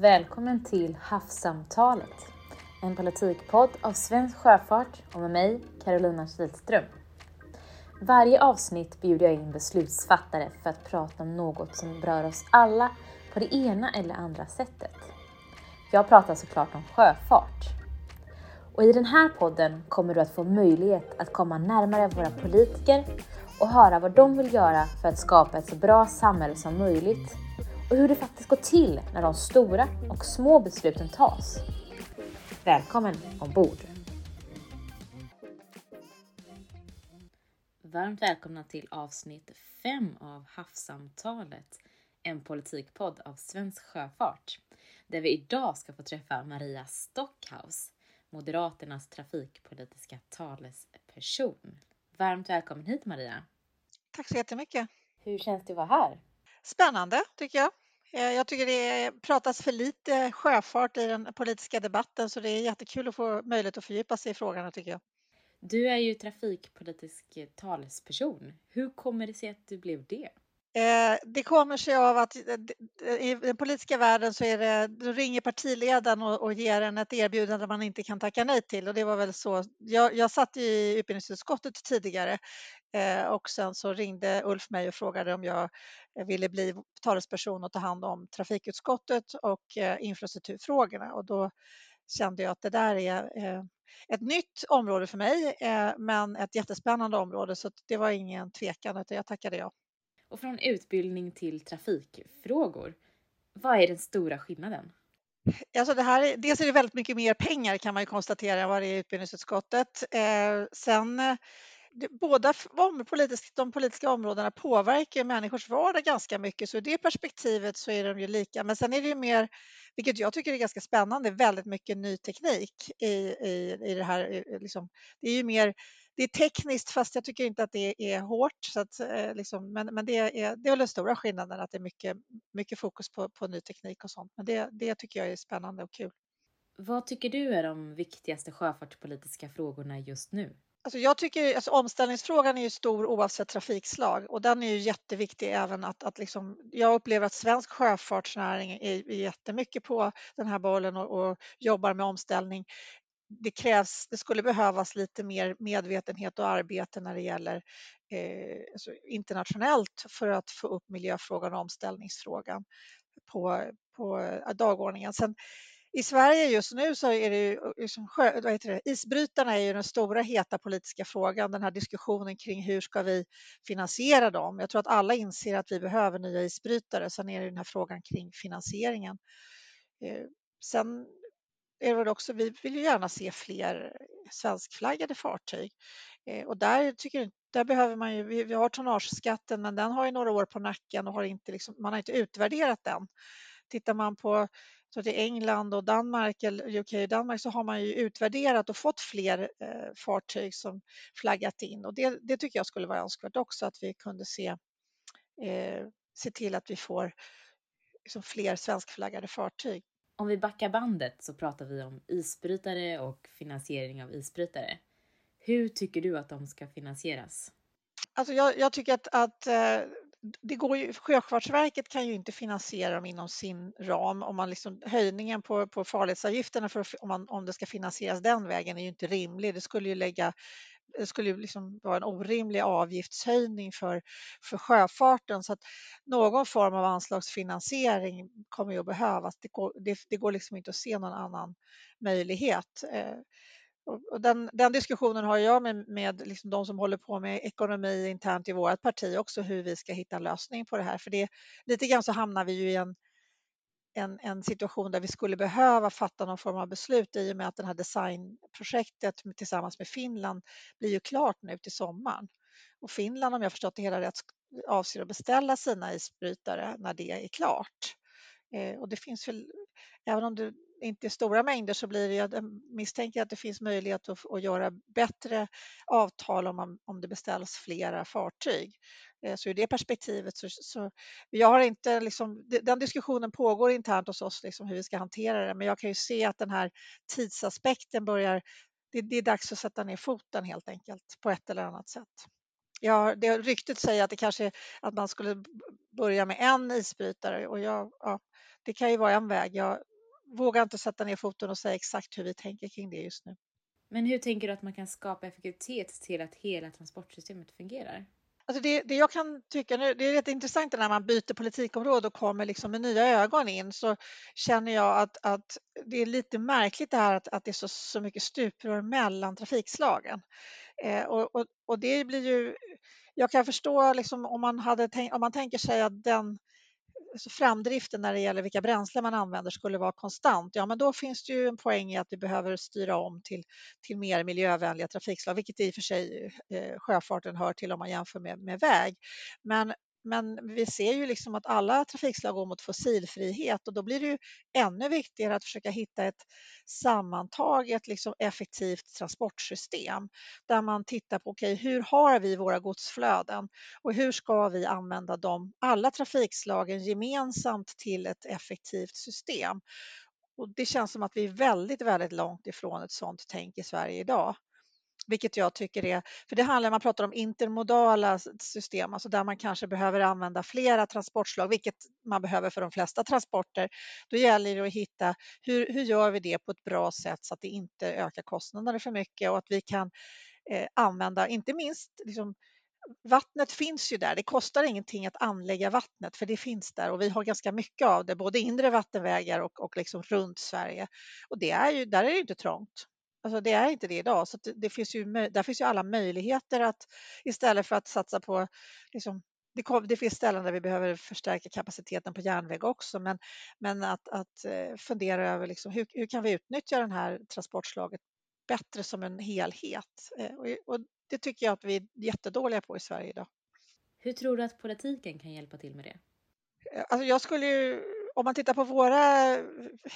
Välkommen till Havssamtalet, en politikpodd av Svensk Sjöfart och med mig, Carolina Kihlström. Varje avsnitt bjuder jag in beslutsfattare för att prata om något som berör oss alla på det ena eller andra sättet. Jag pratar såklart om sjöfart. Och i den här podden kommer du att få möjlighet att komma närmare våra politiker och höra vad de vill göra för att skapa ett så bra samhälle som möjligt och hur det faktiskt går till när de stora och små besluten tas. Välkommen ombord! Varmt välkomna till avsnitt 5 av Havssamtalet, en politikpodd av Svensk Sjöfart, där vi idag ska få träffa Maria Stockhaus, Moderaternas trafikpolitiska talesperson. Varmt välkommen hit Maria! Tack så jättemycket! Hur känns det att vara här? Spännande tycker jag. Eh, jag tycker det pratas för lite sjöfart i den politiska debatten så det är jättekul att få möjlighet att fördjupa sig i frågan tycker jag. Du är ju trafikpolitisk talesperson. Hur kommer det sig att du blev det? Eh, det kommer sig av att eh, i den politiska världen så är det, då ringer partiledaren och, och ger en ett erbjudande man inte kan tacka nej till och det var väl så. Jag, jag satt i utbildningsutskottet tidigare och sen så ringde Ulf mig och frågade om jag ville bli talesperson och ta hand om trafikutskottet och infrastrukturfrågorna och då kände jag att det där är ett nytt område för mig men ett jättespännande område så det var ingen tvekan utan jag tackade ja. Och från utbildning till trafikfrågor, vad är den stora skillnaden? Alltså det här, dels är det väldigt mycket mer pengar kan man ju konstatera än vad det är i utbildningsutskottet. Eh, sen båda politisk, de politiska områdena påverkar människors vardag ganska mycket så i det perspektivet så är de ju lika. Men sen är det ju mer, vilket jag tycker är ganska spännande, väldigt mycket ny teknik i, i, i det här. Liksom, det är ju mer det är tekniskt fast jag tycker inte att det är hårt. Så att, eh, liksom, men men det, är, det är väl den stora skillnaden att det är mycket, mycket fokus på, på ny teknik och sånt. Men det, det tycker jag är spännande och kul. Vad tycker du är de viktigaste sjöfartspolitiska frågorna just nu? Alltså jag tycker alltså omställningsfrågan är ju stor oavsett trafikslag och den är ju jätteviktig även att, att liksom, jag upplever att svensk sjöfartsnäring är, är jättemycket på den här bollen och, och jobbar med omställning det krävs, det skulle behövas lite mer medvetenhet och arbete när det gäller eh, alltså internationellt för att få upp miljöfrågan och omställningsfrågan på, på eh, dagordningen. Sen, i Sverige just nu så är det ju eh, liksom, vad heter det, isbrytarna är ju den stora heta politiska frågan, den här diskussionen kring hur ska vi finansiera dem? Jag tror att alla inser att vi behöver nya isbrytare. Sen är det den här frågan kring finansieringen. Eh, sen är det väl också, vi vill ju gärna se fler svenskflaggade fartyg eh, och där tycker jag, där behöver man ju, vi, vi har tonnageskatten men den har ju några år på nacken och har inte liksom, man har inte utvärderat den. Tittar man på så till England och Danmark, eller UK och Danmark, så har man ju utvärderat och fått fler eh, fartyg som flaggat in och det, det, tycker jag skulle vara önskvärt också att vi kunde se, eh, se till att vi får liksom, fler svenskflaggade fartyg. Om vi backar bandet så pratar vi om isbrytare och finansiering av isbrytare. Hur tycker du att de ska finansieras? Alltså jag, jag tycker att, att eh, det går ju, Sjöfartsverket kan ju inte finansiera dem inom sin ram. Om man liksom, höjningen på, på farledsavgifterna, för, om, man, om det ska finansieras den vägen, är ju inte rimlig. Det skulle ju lägga det skulle liksom vara en orimlig avgiftshöjning för, för sjöfarten så att någon form av anslagsfinansiering kommer ju att behövas. Det går, det, det går liksom inte att se någon annan möjlighet. Eh, och den, den, diskussionen har jag med, med liksom de som håller på med ekonomi internt i vårt parti också, hur vi ska hitta en lösning på det här. För det, lite grann så hamnar vi ju i en, en, en, situation där vi skulle behöva fatta någon form av beslut i och med att det här designprojektet tillsammans med Finland blir ju klart nu till sommaren. Och Finland, om jag förstått det hela rätt, avser att beställa sina isbrytare när det är klart. Eh, och det finns väl, även om det inte i stora mängder så blir det, eh, jag misstänker att det finns möjlighet att, att göra bättre avtal om, man, om det beställs flera fartyg. Eh, så ur det perspektivet så, så jag har inte liksom, den diskussionen pågår internt hos oss liksom hur vi ska hantera det, men jag kan ju se att den här tidsaspekten börjar, det, det är dags att sätta ner foten helt enkelt på ett eller annat sätt. Ja, det ryktet säger att det kanske att man skulle börja med en isbrytare och jag, ja, det kan ju vara en väg. Jag vågar inte sätta ner foten och säga exakt hur vi tänker kring det just nu. Men hur tänker du att man kan skapa effektivitet till att hela transportsystemet fungerar? Alltså det, det jag kan tycka, nu, det är rätt intressant när man byter politikområde och kommer liksom med nya ögon in så känner jag att, att det är lite märkligt det här att, att det är så, så mycket stuprör mellan trafikslagen. Eh, och, och, och, det blir ju, jag kan förstå liksom om man, hade tänk, om man tänker sig att den Alltså framdriften när det gäller vilka bränslen man använder skulle vara konstant, ja men då finns det ju en poäng i att vi behöver styra om till, till mer miljövänliga trafikslag, vilket i och för sig eh, sjöfarten hör till om man jämför med, med väg. Men men vi ser ju liksom att alla trafikslag går mot fossilfrihet och då blir det ju ännu viktigare att försöka hitta ett sammantaget liksom effektivt transportsystem där man tittar på okay, hur har vi våra godsflöden och hur ska vi använda dem, alla trafikslagen gemensamt till ett effektivt system. Och det känns som att vi är väldigt, väldigt långt ifrån ett sådant tänk i Sverige idag vilket jag tycker är, för det handlar, man pratar om intermodala system, alltså där man kanske behöver använda flera transportslag, vilket man behöver för de flesta transporter. Då gäller det att hitta hur, hur gör vi det på ett bra sätt så att det inte ökar kostnaderna för mycket och att vi kan eh, använda, inte minst liksom, Vattnet finns ju där. Det kostar ingenting att anlägga vattnet för det finns där och vi har ganska mycket av det, både inre vattenvägar och, och liksom runt Sverige. Och det är ju, där är det inte trångt. Alltså det är inte det idag, så det, finns ju, där finns ju alla möjligheter att istället för att satsa på liksom, det, kom, det, finns ställen där vi behöver förstärka kapaciteten på järnväg också, men, men att, att eh, fundera över liksom, hur, hur kan vi utnyttja det här transportslaget bättre som en helhet? Eh, och, och det tycker jag att vi är jättedåliga på i Sverige idag. Hur tror du att politiken kan hjälpa till med det? Eh, alltså jag skulle ju om man tittar på våra,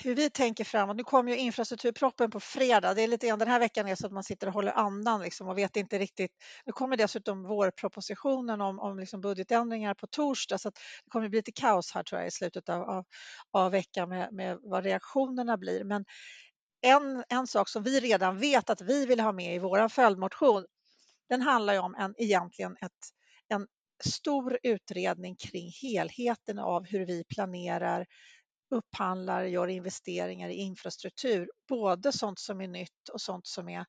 hur vi tänker framåt. Nu kommer ju infrastrukturproppen på fredag. Det är lite grann den här veckan är så att man sitter och håller andan liksom och vet inte riktigt. Nu kommer dessutom vårpropositionen om, om liksom budgetändringar på torsdag så att det kommer bli lite kaos här tror jag i slutet av, av, av veckan med, med vad reaktionerna blir. Men en, en sak som vi redan vet att vi vill ha med i vår följdmotion, den handlar ju om en, egentligen ett, en stor utredning kring helheten av hur vi planerar, upphandlar, gör investeringar i infrastruktur. Både sånt som är nytt och sånt som är,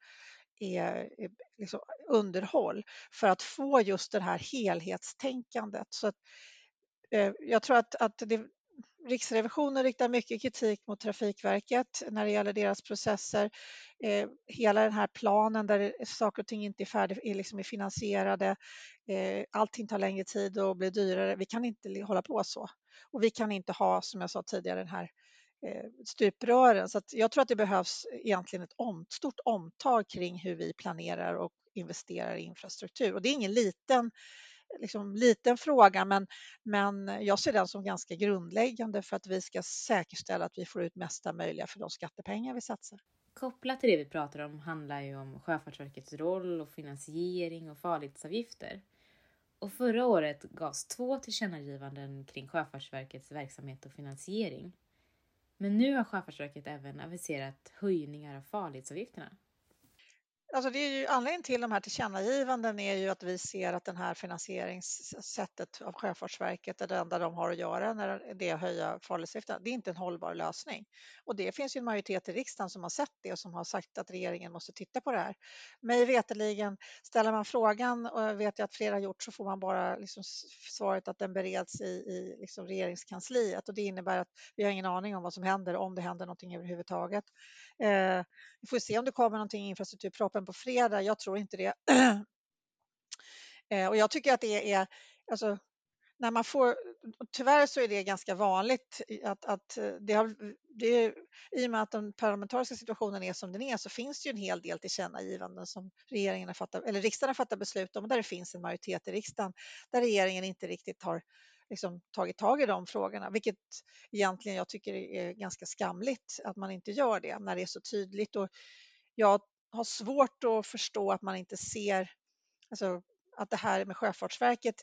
är liksom underhåll för att få just det här helhetstänkandet. Så att, eh, jag tror att, att det, Riksrevisionen riktar mycket kritik mot Trafikverket när det gäller deras processer. Eh, hela den här planen där saker och ting inte är, färdig, är, liksom är finansierade. Eh, allting tar längre tid och blir dyrare. Vi kan inte hålla på så. Och vi kan inte ha, som jag sa tidigare, den här eh, stuprören. Så jag tror att det behövs egentligen ett om, stort omtag kring hur vi planerar och investerar i infrastruktur. Och det är ingen liten liksom, liten fråga men, men jag ser den som ganska grundläggande för att vi ska säkerställa att vi får ut mesta möjliga för de skattepengar vi satsar. Kopplat till det vi pratar om handlar ju om Sjöfartsverkets roll och finansiering och farledsavgifter. Och förra året gavs två tillkännagivanden kring Sjöfartsverkets verksamhet och finansiering. Men nu har Sjöfartsverket även aviserat höjningar av farledsavgifterna. Alltså det är ju, anledningen till de här tillkännagivanden är ju att vi ser att det här finansieringssättet av Sjöfartsverket är det enda de har att göra när det är att höja farledsavgifterna. Det är inte en hållbar lösning. Och det finns ju en majoritet i riksdagen som har sett det och som har sagt att regeringen måste titta på det här. Mig veteligen, ställer man frågan och jag vet jag att flera har gjort så får man bara liksom svaret att den bereds i, i liksom regeringskansliet och det innebär att vi har ingen aning om vad som händer, om det händer någonting överhuvudtaget. Eh, vi får se om det kommer någonting i infrastrukturpropositionen på fredag. Jag tror inte det. Eh, och jag tycker att det är, alltså, när man får, tyvärr så är det ganska vanligt att, att eh, det har, det, i och med att den parlamentariska situationen är som den är så finns det ju en hel del tillkännagivanden som regeringen har fattat, eller riksdagen har fattat beslut om där det finns en majoritet i riksdagen där regeringen inte riktigt har liksom tagit tag i de frågorna, vilket egentligen jag tycker är ganska skamligt att man inte gör det när det är så tydligt. Och jag har svårt att förstå att man inte ser alltså, att det här med Sjöfartsverket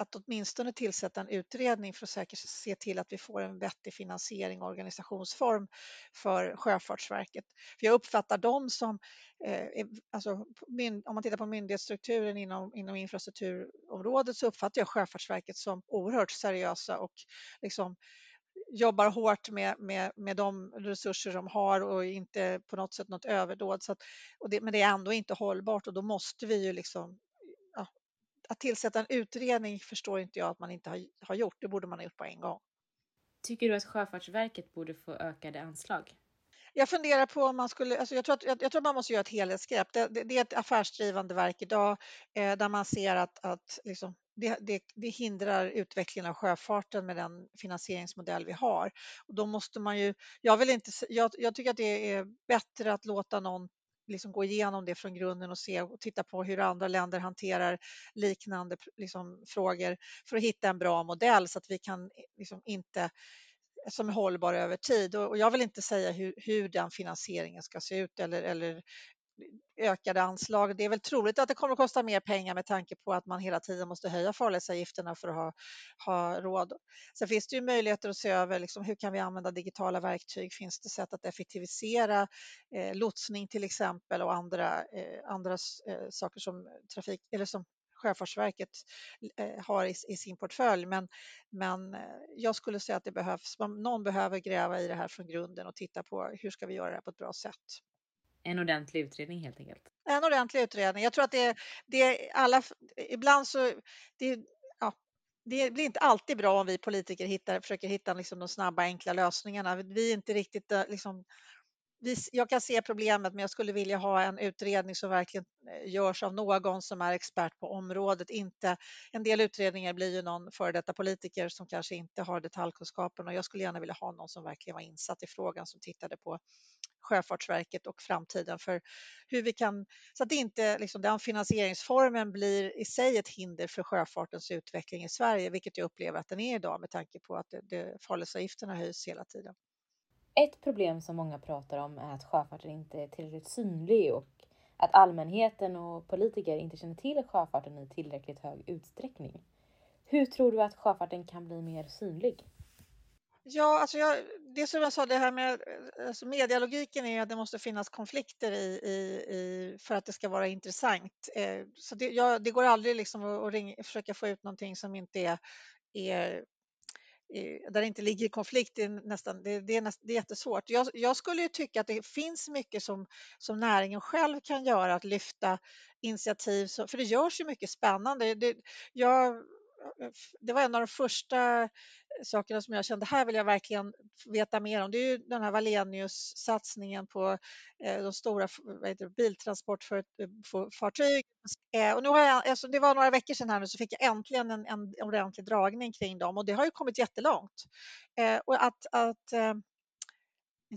att åtminstone tillsätta en utredning för att säkert se till att vi får en vettig finansiering och organisationsform för Sjöfartsverket. För jag uppfattar dem som, eh, alltså, om man tittar på myndighetsstrukturen inom, inom infrastrukturområdet så uppfattar jag Sjöfartsverket som oerhört seriösa och liksom jobbar hårt med, med, med de resurser de har och inte på något sätt något överdåd. Så att, och det, men det är ändå inte hållbart och då måste vi ju liksom ja, att tillsätta en utredning förstår inte jag att man inte har, har gjort. Det borde man ha gjort på en gång. Tycker du att Sjöfartsverket borde få ökade anslag? Jag funderar på om man skulle, alltså jag, tror att, jag, jag tror man måste göra ett helhetsgrepp. Det, det, det är ett affärsdrivande verk idag eh, där man ser att, att liksom, det, det, det, hindrar utvecklingen av sjöfarten med den finansieringsmodell vi har. Och då måste man ju, jag, vill inte, jag, jag tycker att det är bättre att låta någon liksom gå igenom det från grunden och se och titta på hur andra länder hanterar liknande liksom, frågor för att hitta en bra modell så att vi kan eh, liksom, inte som är hållbar över tid. Och jag vill inte säga hur, hur den finansieringen ska se ut eller, eller ökade anslag. Det är väl troligt att det kommer att kosta mer pengar med tanke på att man hela tiden måste höja farledsavgifterna för att ha, ha råd. Sen finns det ju möjligheter att se över liksom, hur kan vi använda digitala verktyg? Finns det sätt att effektivisera eh, lotsning till exempel och andra, eh, andra eh, saker som trafik eller som Sjöfartsverket eh, har i, i, sin portfölj. Men, men eh, jag skulle säga att det behövs, någon behöver gräva i det här från grunden och titta på hur ska vi göra det här på ett bra sätt. En ordentlig utredning helt enkelt. En ordentlig utredning. Jag tror att det, det alla, ibland så, det, ja, det blir inte alltid bra om vi politiker hittar, försöker hitta liksom de snabba enkla lösningarna. Vi är inte riktigt eh, liksom, jag kan se problemet men jag skulle vilja ha en utredning som verkligen eh, görs av någon som är expert på området. Inte, en del utredningar blir ju någon före detta politiker som kanske inte har detaljkunskapen och jag skulle gärna vilja ha någon som verkligen var insatt i frågan som tittade på Sjöfartsverket och framtiden för hur vi kan, så att inte liksom, den finansieringsformen blir i sig ett hinder för sjöfartens utveckling i Sverige, vilket jag upplever att den är idag med tanke på att det, det, farledsavgifterna höjs hela tiden. Ett problem som många pratar om är att sjöfarten inte är tillräckligt synlig och att allmänheten och politiker inte känner till sjöfarten i tillräckligt hög utsträckning. Hur tror du att sjöfarten kan bli mer synlig? Ja, alltså jag, det som jag sa, det här med alltså medialogiken är att det måste finnas konflikter i, i, i för att det ska vara intressant. Eh, så det, jag, det, går aldrig liksom att, att ringa, försöka få ut någonting som inte är, är där det inte ligger i konflikt, det är, nästan, det, det är, näst, det är jättesvårt. Jag, jag skulle ju tycka att det finns mycket som, som näringen själv kan göra, att lyfta initiativ, för det görs ju mycket spännande. Det, jag, eh, det var en av de första sakerna som jag kände, här vill jag verkligen veta mer om. Det är ju den här Valenius-satsningen på eh, de stora det, biltransportfartyg. Eh, eh, och nu har jag, alltså det var några veckor sedan här nu så fick jag äntligen en, en ordentlig dragning kring dem och det har ju kommit jättelångt. Eh, och att, att eh,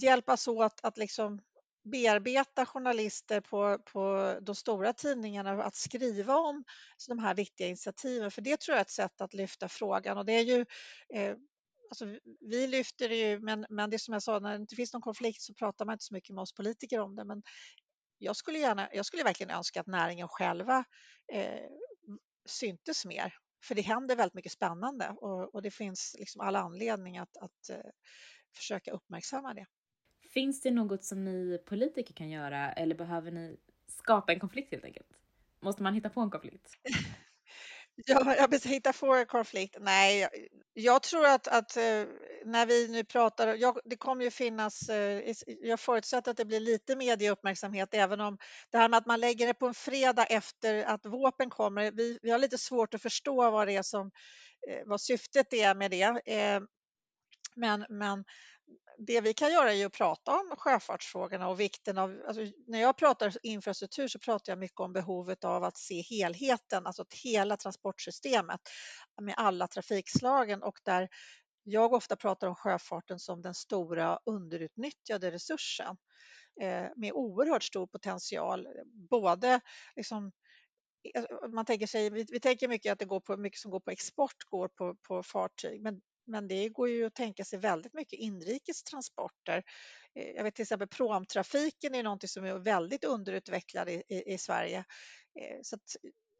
hjälpas åt att liksom bearbeta journalister på, på de stora tidningarna att skriva om de här viktiga initiativen. För det tror jag är ett sätt att lyfta frågan och det är ju eh, Alltså, vi lyfter det ju, men, men det som jag sa, när det inte finns någon konflikt så pratar man inte så mycket med oss politiker om det. Men jag skulle, gärna, jag skulle verkligen önska att näringen själva eh, syntes mer. För det händer väldigt mycket spännande och, och det finns liksom all anledning att, att eh, försöka uppmärksamma det. Finns det något som ni politiker kan göra eller behöver ni skapa en konflikt helt enkelt? Måste man hitta på en konflikt? Ja, jag vill hitta på en konflikt. Nej, jag, jag tror att, att, eh, när vi nu pratar, jag, det kommer ju finnas, eh, jag förutsätter att det blir lite medieuppmärksamhet även om det här med att man lägger det på en fredag efter att våpen kommer, vi, vi har lite svårt att förstå vad det är som, eh, vad syftet är med det. Men, men det vi kan göra är att prata om sjöfartsfrågorna och vikten av, alltså när jag pratar infrastruktur så pratar jag mycket om behovet av att se helheten, alltså hela transportsystemet med alla trafikslagen och där jag ofta pratar om sjöfarten som den stora underutnyttjade resursen eh, med oerhört stor potential, både liksom eh, man tänker sig, vi, vi, tänker mycket att det går på, mycket som går på export går på, på fartyg, men men det går ju att tänka sig väldigt mycket inrikes transporter. Eh, jag vet till exempel promtrafiken är någonting som är väldigt underutvecklad i, i, i Sverige. Eh, så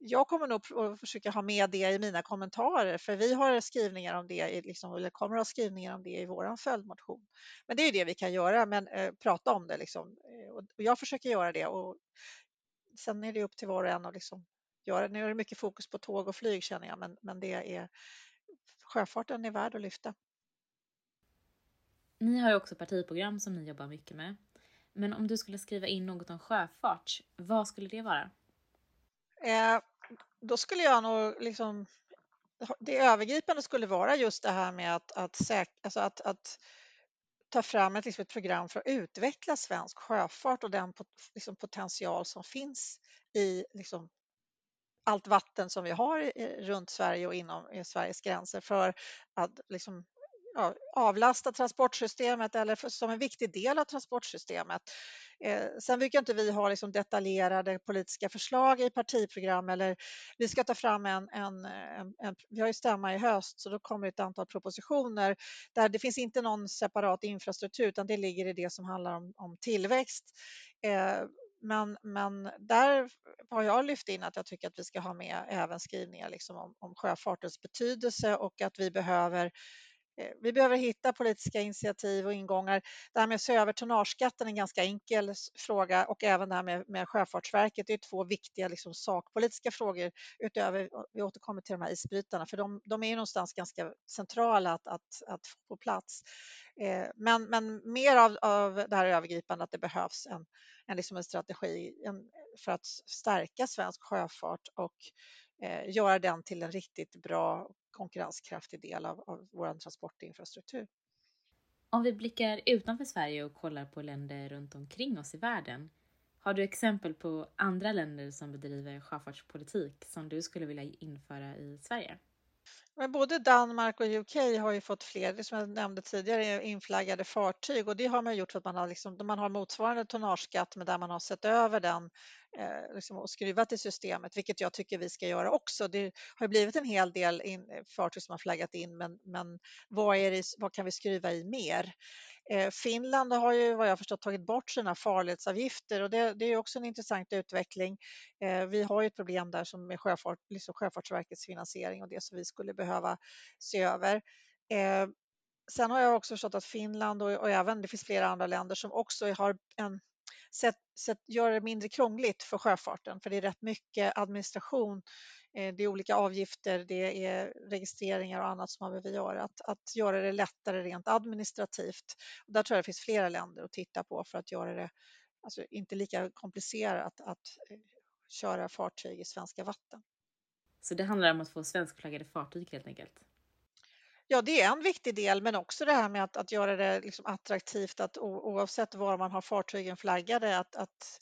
jag kommer nog att försöka ha med det i mina kommentarer för vi har skrivningar om det, liksom, eller kommer att ha skrivningar om det i vår följdmotion. Men det är det vi kan göra, men eh, prata om det liksom. Eh, och jag försöker göra det och sen är det upp till var och en att liksom göra. Nu är det mycket fokus på tåg och flyg känner jag, men, men det är sjöfarten är värd att lyfta. Ni har ju också partiprogram som ni jobbar mycket med. Men om du skulle skriva in något om sjöfart, vad skulle det vara? Eh, då skulle jag nog liksom det övergripande skulle vara just det här med att, att, säk, alltså att, att ta fram ett, liksom ett program för att utveckla svensk sjöfart och den liksom potential som finns i liksom allt vatten som vi har runt Sverige och inom Sveriges gränser för att liksom ja, avlasta transportsystemet eller för, som en viktig del av transportsystemet. Eh, sen brukar inte vi ha liksom detaljerade politiska förslag i partiprogram eller vi ska ta fram en, en, en, en, vi har ju stämma i höst så då kommer ett antal propositioner där det finns inte någon separat infrastruktur utan det ligger i det som handlar om, om tillväxt. Eh, men, men där har jag lyft in att jag tycker att vi ska ha med även skrivningar liksom om, om sjöfartens betydelse och att vi behöver Eh, Eh, vi behöver hitta politiska initiativ och ingångar. Det här med att se över tonnageskatten är en ganska enkel fråga och även det här med, med Sjöfartsverket det är två viktiga liksom, sakpolitiska frågor utöver, vi återkommer till de här isbrytarna för de, de är ju någonstans ganska centrala att, att, att få på plats. Eh, men, men mer av, av det här övergripande att det behövs en, en, liksom en strategi en, för att stärka svensk sjöfart och Eh, göra den till en riktigt bra konkurrenskraftig del av, av vår transportinfrastruktur. Om vi blickar utanför Sverige och kollar på länder runt omkring oss i världen, har du exempel på andra länder som bedriver sjöfartspolitik som du skulle vilja införa i Sverige? Men både Danmark och UK har ju fått fler, som jag nämnde tidigare, inflaggade fartyg och det har man gjort för att man har, liksom, man har motsvarande tonnageskatt men där man har sett över den eh, liksom, och skruvat i systemet, vilket jag tycker vi ska göra också. Det har blivit en hel del in, fartyg som har flaggat in men, men vad, är det, vad kan vi skruva i mer? Eh, Finland har ju vad jag förstått tagit bort sina farledsavgifter och det, det är också en intressant utveckling. Eh, vi har ju ett problem där som med sjöfart, liksom Sjöfartsverkets finansiering och det som vi skulle behöva se över. Eh, sen har jag också förstått att Finland och, och även det finns flera andra länder som också har en sätt, sätt, gör det mindre krångligt för sjöfarten för det är rätt mycket administration det är olika avgifter, det är registreringar och annat som man behöver göra. Att, att göra det lättare rent administrativt. Och där tror jag det finns flera länder att titta på för att göra det alltså inte lika komplicerat att, att eh, köra fartyg i svenska vatten. Så det handlar om att få svenskflaggade fartyg helt enkelt? Ja, det är en viktig del, men också det här med att, att göra det liksom attraktivt att oavsett var man har fartygen flaggade, att, att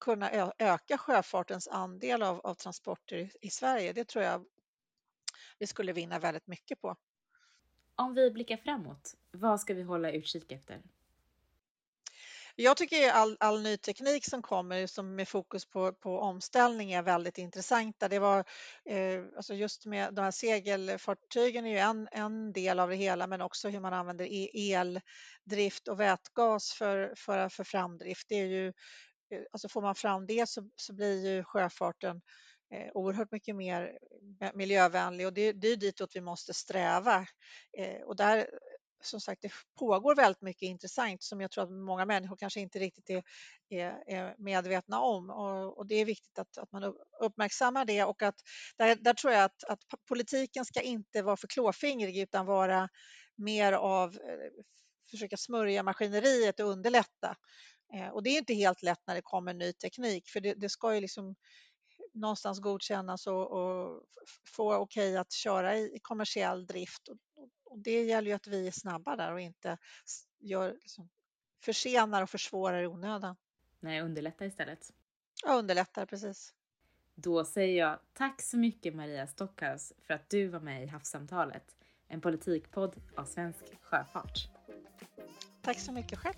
kunna öka sjöfartens andel av, av transporter i, i Sverige. Det tror jag vi skulle vinna väldigt mycket på. Om vi blickar framåt, vad ska vi hålla utkik efter? Jag tycker all, all ny teknik som kommer som med fokus på, på omställning är väldigt intressanta. Det var eh, alltså just med de här segelfartygen är ju en, en del av det hela, men också hur man använder e, eldrift och vätgas för, för, för framdrift. Det är ju alltså får man fram det så, så blir ju sjöfarten eh, oerhört mycket mer eh, miljövänlig. Och det, det är ditåt vi måste sträva. Eh, och där, som sagt, det pågår väldigt mycket intressant som jag tror att många människor kanske inte riktigt är, är, är medvetna om. Och, och, det är viktigt att, att man uppmärksammar det. Och att där, där tror jag att, att politiken ska inte vara för klåfingrig utan vara mer av eh, försöka smörja maskineriet och underlätta. Eh, och det är inte helt lätt när det kommer ny teknik för det, det ska ju liksom någonstans godkännas och, och få okej okay att köra i kommersiell drift. Och, och, det gäller ju att vi är snabba där och inte gör, liksom, försenar och försvårar i onödan. Nej, underlätta istället. Ja, underlättar precis. Då säger jag tack så mycket Maria Stockhaus för att du var med i Havssamtalet, en politikpodd av svensk sjöfart. Tack så mycket själv.